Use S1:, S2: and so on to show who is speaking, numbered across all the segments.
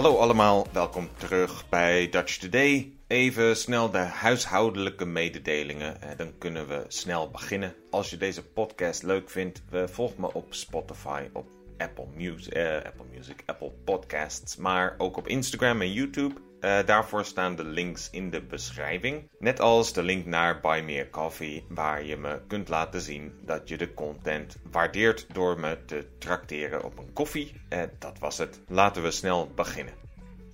S1: Hallo allemaal, welkom terug bij Dutch Today. Even snel de huishoudelijke mededelingen, eh, dan kunnen we snel beginnen. Als je deze podcast leuk vindt, eh, volg me op Spotify, op Apple Music, eh, Apple Music, Apple Podcasts, maar ook op Instagram en YouTube. Uh, daarvoor staan de links in de beschrijving. Net als de link naar Buy Me a Coffee, waar je me kunt laten zien dat je de content waardeert door me te trakteren op een koffie. Uh, dat was het. Laten we snel beginnen.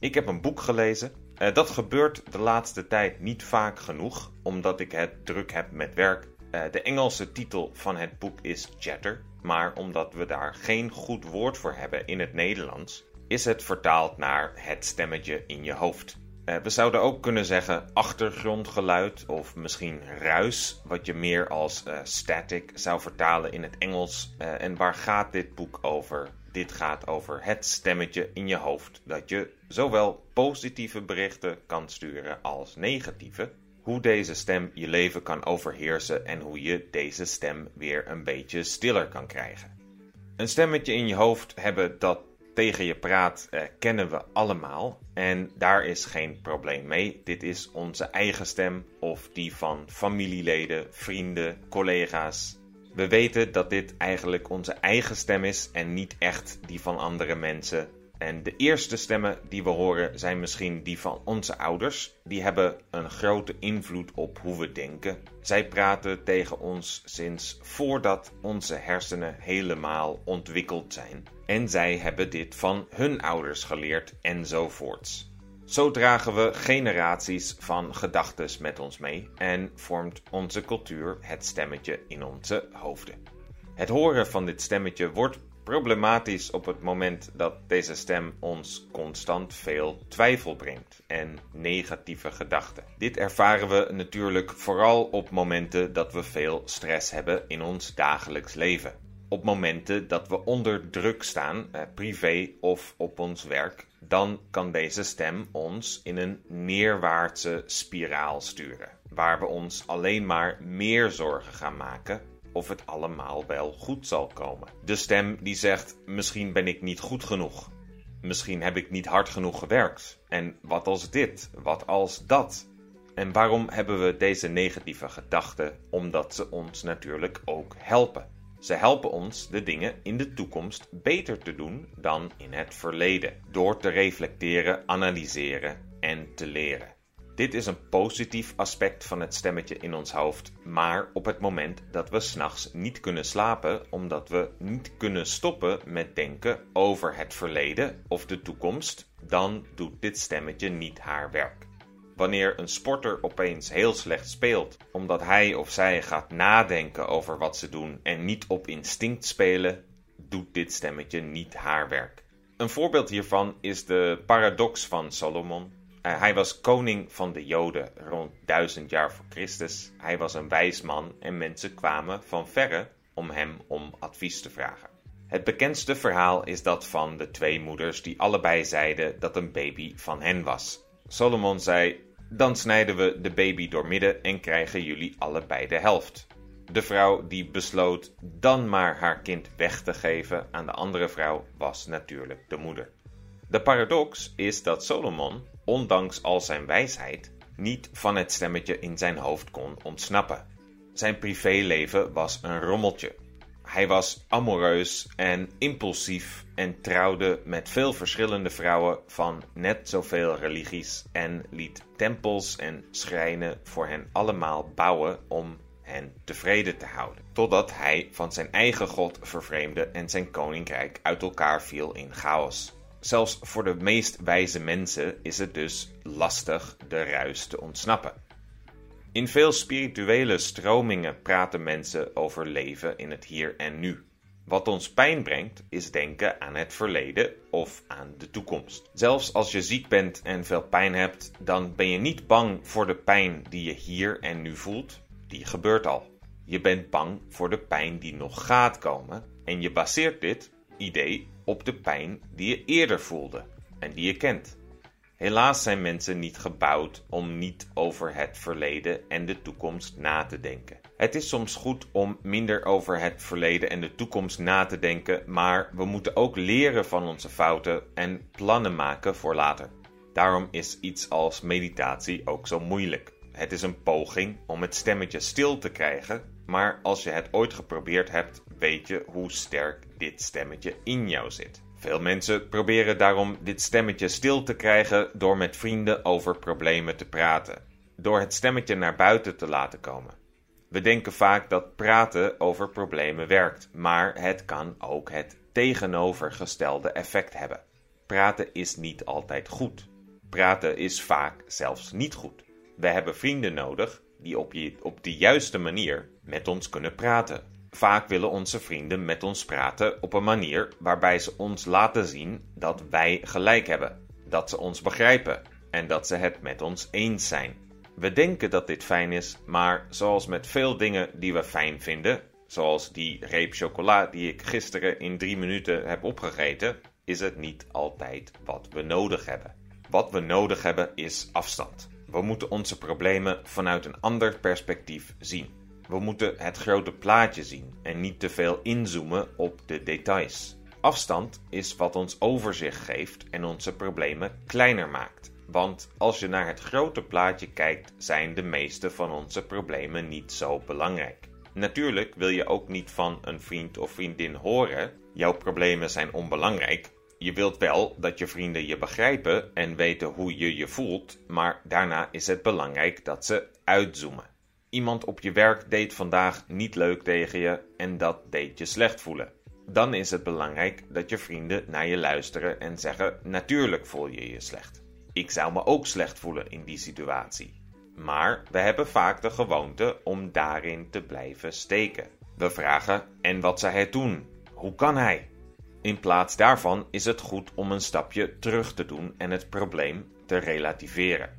S1: Ik heb een boek gelezen. Uh, dat gebeurt de laatste tijd niet vaak genoeg, omdat ik het druk heb met werk. de Engelse titel van het boek is Chatter, maar omdat we daar geen goed woord voor hebben in het Nederlands, is het vertaald naar het stemmetje in je hoofd. Uh, we zouden ook kunnen zeggen achtergrondgeluid of misschien ruis, wat je meer als uh, static zou vertalen in het Engels. Uh, en waar gaat dit boek over? Dit gaat over het stemmetje in je hoofd, dat je zowel positieve berichten kan sturen als negatieve. Hoe deze stem je leven kan overheersen en hoe je deze stem weer een beetje stiller kan krijgen. Een stemmetje in je hoofd hebben dat tegen je praat eh, kennen we allemaal. En daar is geen probleem mee. Dit is onze eigen stem of die van familieleden, vrienden, collega's. We weten dat dit eigenlijk onze eigen stem is en niet echt die van andere mensen en de eerste stemmen die we horen zijn misschien die van onze ouders. Die hebben een grote invloed op hoe we denken. Zij praten tegen ons sinds voordat onze hersenen helemaal ontwikkeld zijn. En zij hebben dit van hun ouders geleerd enzovoorts. Zo dragen we generaties van gedachten met ons mee en vormt onze cultuur het stemmetje in onze hoofden. Het horen van dit stemmetje wordt problematisch op het moment dat deze stem ons constant veel twijfel brengt en negatieve gedachten. Dit ervaren we natuurlijk vooral op momenten dat we veel stress hebben in ons dagelijks leven. Op momenten dat we onder druk staan, eh, privé of op ons werk, dan kan deze stem ons in een neerwaartse spiraal sturen, waar we ons alleen maar meer zorgen gaan maken of het allemaal wel goed zal komen. De stem die zegt: Misschien ben ik niet goed genoeg. Misschien heb ik niet hard genoeg gewerkt. En wat als dit? Wat als dat? En waarom hebben we deze negatieve gedachten? Omdat ze ons natuurlijk ook helpen. Ze helpen ons de dingen in de toekomst beter te doen dan in het verleden, door te reflecteren, analyseren en te leren. Dit is een positief aspect van het stemmetje in ons hoofd, maar op het moment dat we s'nachts niet kunnen slapen omdat we niet kunnen stoppen met denken over het verleden of de toekomst, dan doet dit stemmetje niet haar werk. Wanneer een sporter opeens heel slecht speelt omdat hij of zij gaat nadenken over wat ze doen en niet op instinct spelen, doet dit stemmetje niet haar werk. Een voorbeeld hiervan is de paradox van Solomon hij was koning van de Joden rond 1000 jaar voor Christus. Hij was een wijs man en mensen kwamen van verre om hem om advies te vragen. Het bekendste verhaal is dat van de twee moeders die allebei zeiden dat een baby van hen was. Solomon zei: Dan snijden we de baby doormidden en krijgen jullie allebei de helft. De vrouw die besloot dan maar haar kind weg te geven aan de andere vrouw was natuurlijk de moeder. De paradox is dat Solomon ondanks al zijn wijsheid, niet van het stemmetje in zijn hoofd kon ontsnappen. Zijn privéleven was een rommeltje. Hij was amoureus en impulsief en trouwde met veel verschillende vrouwen van net zoveel religies en liet tempels en schrijnen voor hen allemaal bouwen om hen tevreden te houden. Totdat hij van zijn eigen God vervreemde en zijn koninkrijk uit elkaar viel in chaos. Zelfs voor de meest wijze mensen is het dus lastig de ruis te ontsnappen. In veel spirituele stromingen praten mensen over leven in het hier en nu. Wat ons pijn brengt, is denken aan het verleden of aan de toekomst. Zelfs als je ziek bent en veel pijn hebt, dan ben je niet bang voor de pijn die je hier en nu voelt. Die gebeurt al. Je bent bang voor de pijn die nog gaat komen en je baseert dit idee op de pijn die je eerder voelde en die je kent. Helaas zijn mensen niet gebouwd om niet over het verleden en de toekomst na te denken. Het is soms goed om minder over het verleden en de toekomst na te denken, maar we moeten ook leren van onze fouten en plannen maken voor later. Daarom is iets als meditatie ook zo moeilijk. Het is een poging om het stemmetje stil te krijgen, maar als je het ooit geprobeerd hebt, weet je hoe sterk dit stemmetje in jou zit. Veel mensen proberen daarom dit stemmetje stil te krijgen door met vrienden over problemen te praten, door het stemmetje naar buiten te laten komen. We denken vaak dat praten over problemen werkt, maar het kan ook het tegenovergestelde effect hebben. Praten is niet altijd goed. Praten is vaak zelfs niet goed. We hebben vrienden nodig die op, je, op de juiste manier met ons kunnen praten. Vaak willen onze vrienden met ons praten op een manier waarbij ze ons laten zien dat wij gelijk hebben, dat ze ons begrijpen en dat ze het met ons eens zijn. We denken dat dit fijn is, maar zoals met veel dingen die we fijn vinden, zoals die reep chocola die ik gisteren in drie minuten heb opgegeten, is het niet altijd wat we nodig hebben. Wat we nodig hebben is afstand. We moeten onze problemen vanuit een ander perspectief zien. We moeten het grote plaatje zien en niet te veel inzoomen op de details. Afstand is wat ons overzicht geeft en onze problemen kleiner maakt. Want als je naar het grote plaatje kijkt, zijn de meeste van onze problemen niet zo belangrijk. Natuurlijk wil je ook niet van een vriend of vriendin horen: jouw problemen zijn onbelangrijk. Je wilt wel dat je vrienden je begrijpen en weten hoe je je voelt, maar daarna is het belangrijk dat ze uitzoomen. Iemand op je werk deed vandaag niet leuk tegen je en dat deed je slecht voelen. Dan is het belangrijk dat je vrienden naar je luisteren en zeggen: Natuurlijk voel je je slecht. Ik zou me ook slecht voelen in die situatie. Maar we hebben vaak de gewoonte om daarin te blijven steken. We vragen: En wat zou hij doen? Hoe kan hij? In plaats daarvan is het goed om een stapje terug te doen en het probleem te relativeren.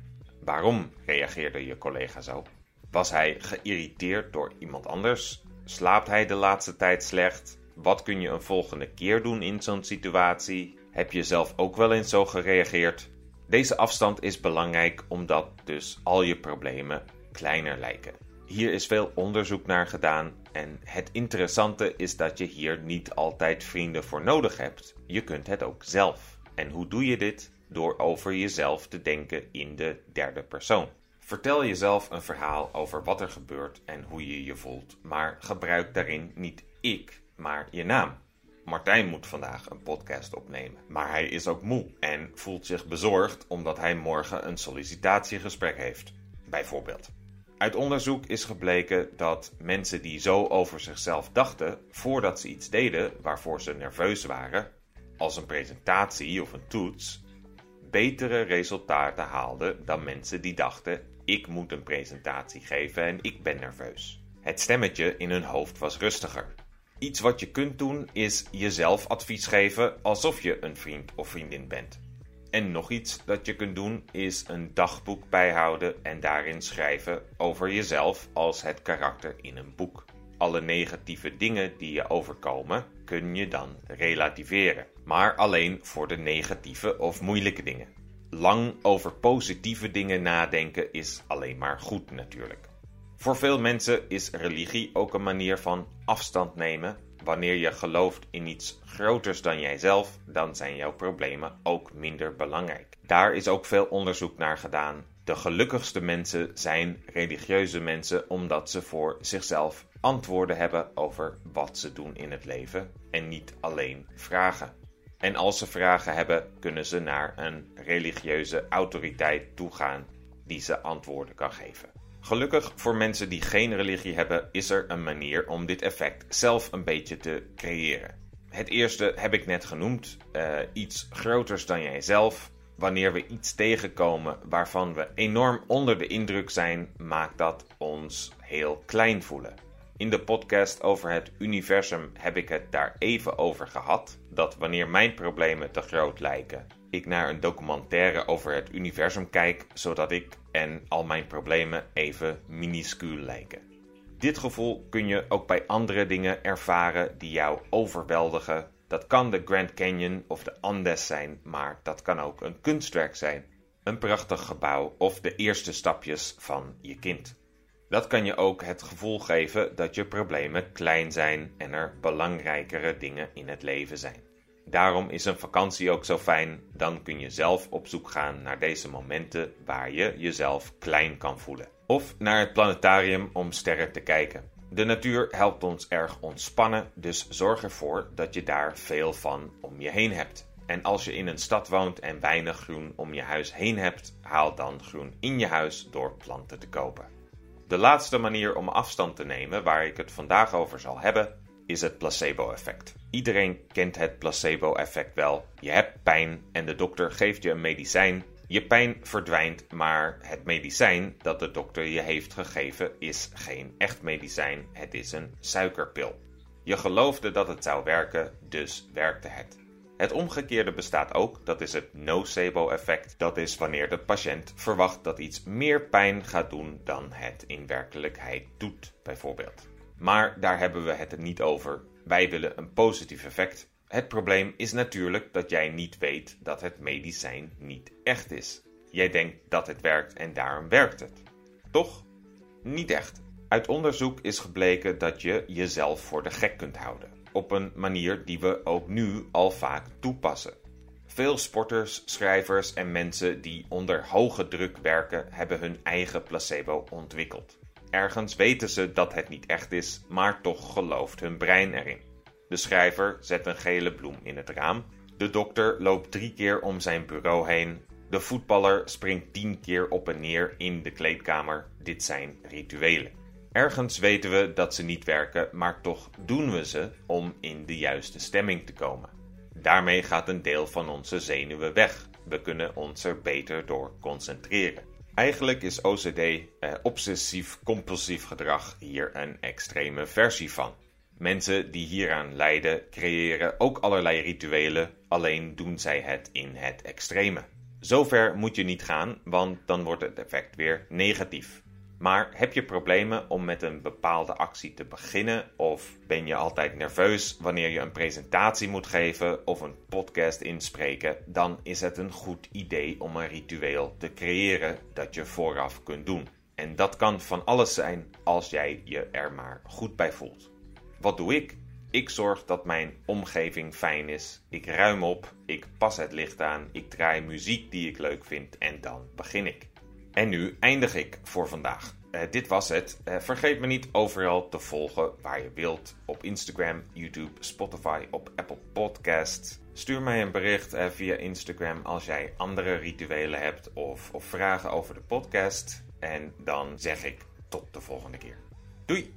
S1: Waarom reageerde je collega zo? Was hij geïrriteerd door iemand anders? Slaapt hij de laatste tijd slecht? Wat kun je een volgende keer doen in zo'n situatie? Heb je zelf ook wel eens zo gereageerd? Deze afstand is belangrijk omdat dus al je problemen kleiner lijken. Hier is veel onderzoek naar gedaan en het interessante is dat je hier niet altijd vrienden voor nodig hebt. Je kunt het ook zelf. En hoe doe je dit? Door over jezelf te denken in de derde persoon. Vertel jezelf een verhaal over wat er gebeurt en hoe je je voelt, maar gebruik daarin niet ik, maar je naam. Martijn moet vandaag een podcast opnemen, maar hij is ook moe en voelt zich bezorgd omdat hij morgen een sollicitatiegesprek heeft, bijvoorbeeld. Uit onderzoek is gebleken dat mensen die zo over zichzelf dachten voordat ze iets deden waarvoor ze nerveus waren, als een presentatie of een toets, betere resultaten haalden dan mensen die dachten: ik moet een presentatie geven en ik ben nerveus. Het stemmetje in hun hoofd was rustiger. Iets wat je kunt doen is jezelf advies geven alsof je een vriend of vriendin bent. En nog iets dat je kunt doen is een dagboek bijhouden en daarin schrijven over jezelf als het karakter in een boek. Alle negatieve dingen die je overkomen kun je dan relativeren, maar alleen voor de negatieve of moeilijke dingen. Lang over positieve dingen nadenken is alleen maar goed natuurlijk. Voor veel mensen is religie ook een manier van afstand nemen. Wanneer je gelooft in iets groters dan jijzelf, dan zijn jouw problemen ook minder belangrijk. Daar is ook veel onderzoek naar gedaan. De gelukkigste mensen zijn religieuze mensen omdat ze voor zichzelf antwoorden hebben over wat ze doen in het leven en niet alleen vragen. En als ze vragen hebben, kunnen ze naar een religieuze autoriteit toegaan die ze antwoorden kan geven. Gelukkig voor mensen die geen religie hebben, is er een manier om dit effect zelf een beetje te creëren. Het eerste heb ik net genoemd: uh, iets groters dan jijzelf. Wanneer we iets tegenkomen waarvan we enorm onder de indruk zijn, maakt dat ons heel klein voelen. In de podcast over het universum heb ik het daar even over gehad. Dat wanneer mijn problemen te groot lijken, ik naar een documentaire over het universum kijk, zodat ik en al mijn problemen even minuscuul lijken. Dit gevoel kun je ook bij andere dingen ervaren die jou overweldigen. Dat kan de Grand Canyon of de Andes zijn, maar dat kan ook een kunstwerk zijn. een prachtig gebouw of de eerste stapjes van je kind. Dat kan je ook het gevoel geven dat je problemen klein zijn en er belangrijkere dingen in het leven zijn. Daarom is een vakantie ook zo fijn, dan kun je zelf op zoek gaan naar deze momenten waar je jezelf klein kan voelen. Of naar het planetarium om sterren te kijken. De natuur helpt ons erg ontspannen, dus zorg ervoor dat je daar veel van om je heen hebt. En als je in een stad woont en weinig groen om je huis heen hebt, haal dan groen in je huis door planten te kopen. De laatste manier om afstand te nemen, waar ik het vandaag over zal hebben, is het placebo-effect. Iedereen kent het placebo-effect wel. Je hebt pijn en de dokter geeft je een medicijn. Je pijn verdwijnt, maar het medicijn dat de dokter je heeft gegeven is geen echt medicijn, het is een suikerpil. Je geloofde dat het zou werken, dus werkte het. Het omgekeerde bestaat ook, dat is het nocebo-effect. Dat is wanneer de patiënt verwacht dat iets meer pijn gaat doen dan het in werkelijkheid doet, bijvoorbeeld. Maar daar hebben we het niet over. Wij willen een positief effect. Het probleem is natuurlijk dat jij niet weet dat het medicijn niet echt is. Jij denkt dat het werkt en daarom werkt het. Toch? Niet echt. Uit onderzoek is gebleken dat je jezelf voor de gek kunt houden. Op een manier die we ook nu al vaak toepassen. Veel sporters, schrijvers en mensen die onder hoge druk werken, hebben hun eigen placebo ontwikkeld. Ergens weten ze dat het niet echt is, maar toch gelooft hun brein erin. De schrijver zet een gele bloem in het raam. De dokter loopt drie keer om zijn bureau heen. De voetballer springt tien keer op en neer in de kleedkamer. Dit zijn rituelen. Ergens weten we dat ze niet werken, maar toch doen we ze om in de juiste stemming te komen. Daarmee gaat een deel van onze zenuwen weg. We kunnen ons er beter door concentreren. Eigenlijk is OCD, eh, obsessief-compulsief gedrag, hier een extreme versie van. Mensen die hieraan lijden creëren ook allerlei rituelen, alleen doen zij het in het extreme. Zover moet je niet gaan, want dan wordt het effect weer negatief. Maar heb je problemen om met een bepaalde actie te beginnen? Of ben je altijd nerveus wanneer je een presentatie moet geven of een podcast inspreken? Dan is het een goed idee om een ritueel te creëren dat je vooraf kunt doen. En dat kan van alles zijn als jij je er maar goed bij voelt. Wat doe ik? Ik zorg dat mijn omgeving fijn is. Ik ruim op, ik pas het licht aan, ik draai muziek die ik leuk vind en dan begin ik. En nu eindig ik voor vandaag. Uh, dit was het. Uh, vergeet me niet overal te volgen waar je wilt. Op Instagram, YouTube, Spotify, op Apple Podcast. Stuur mij een bericht uh, via Instagram als jij andere rituelen hebt of, of vragen over de podcast. En dan zeg ik tot de volgende keer. Doei!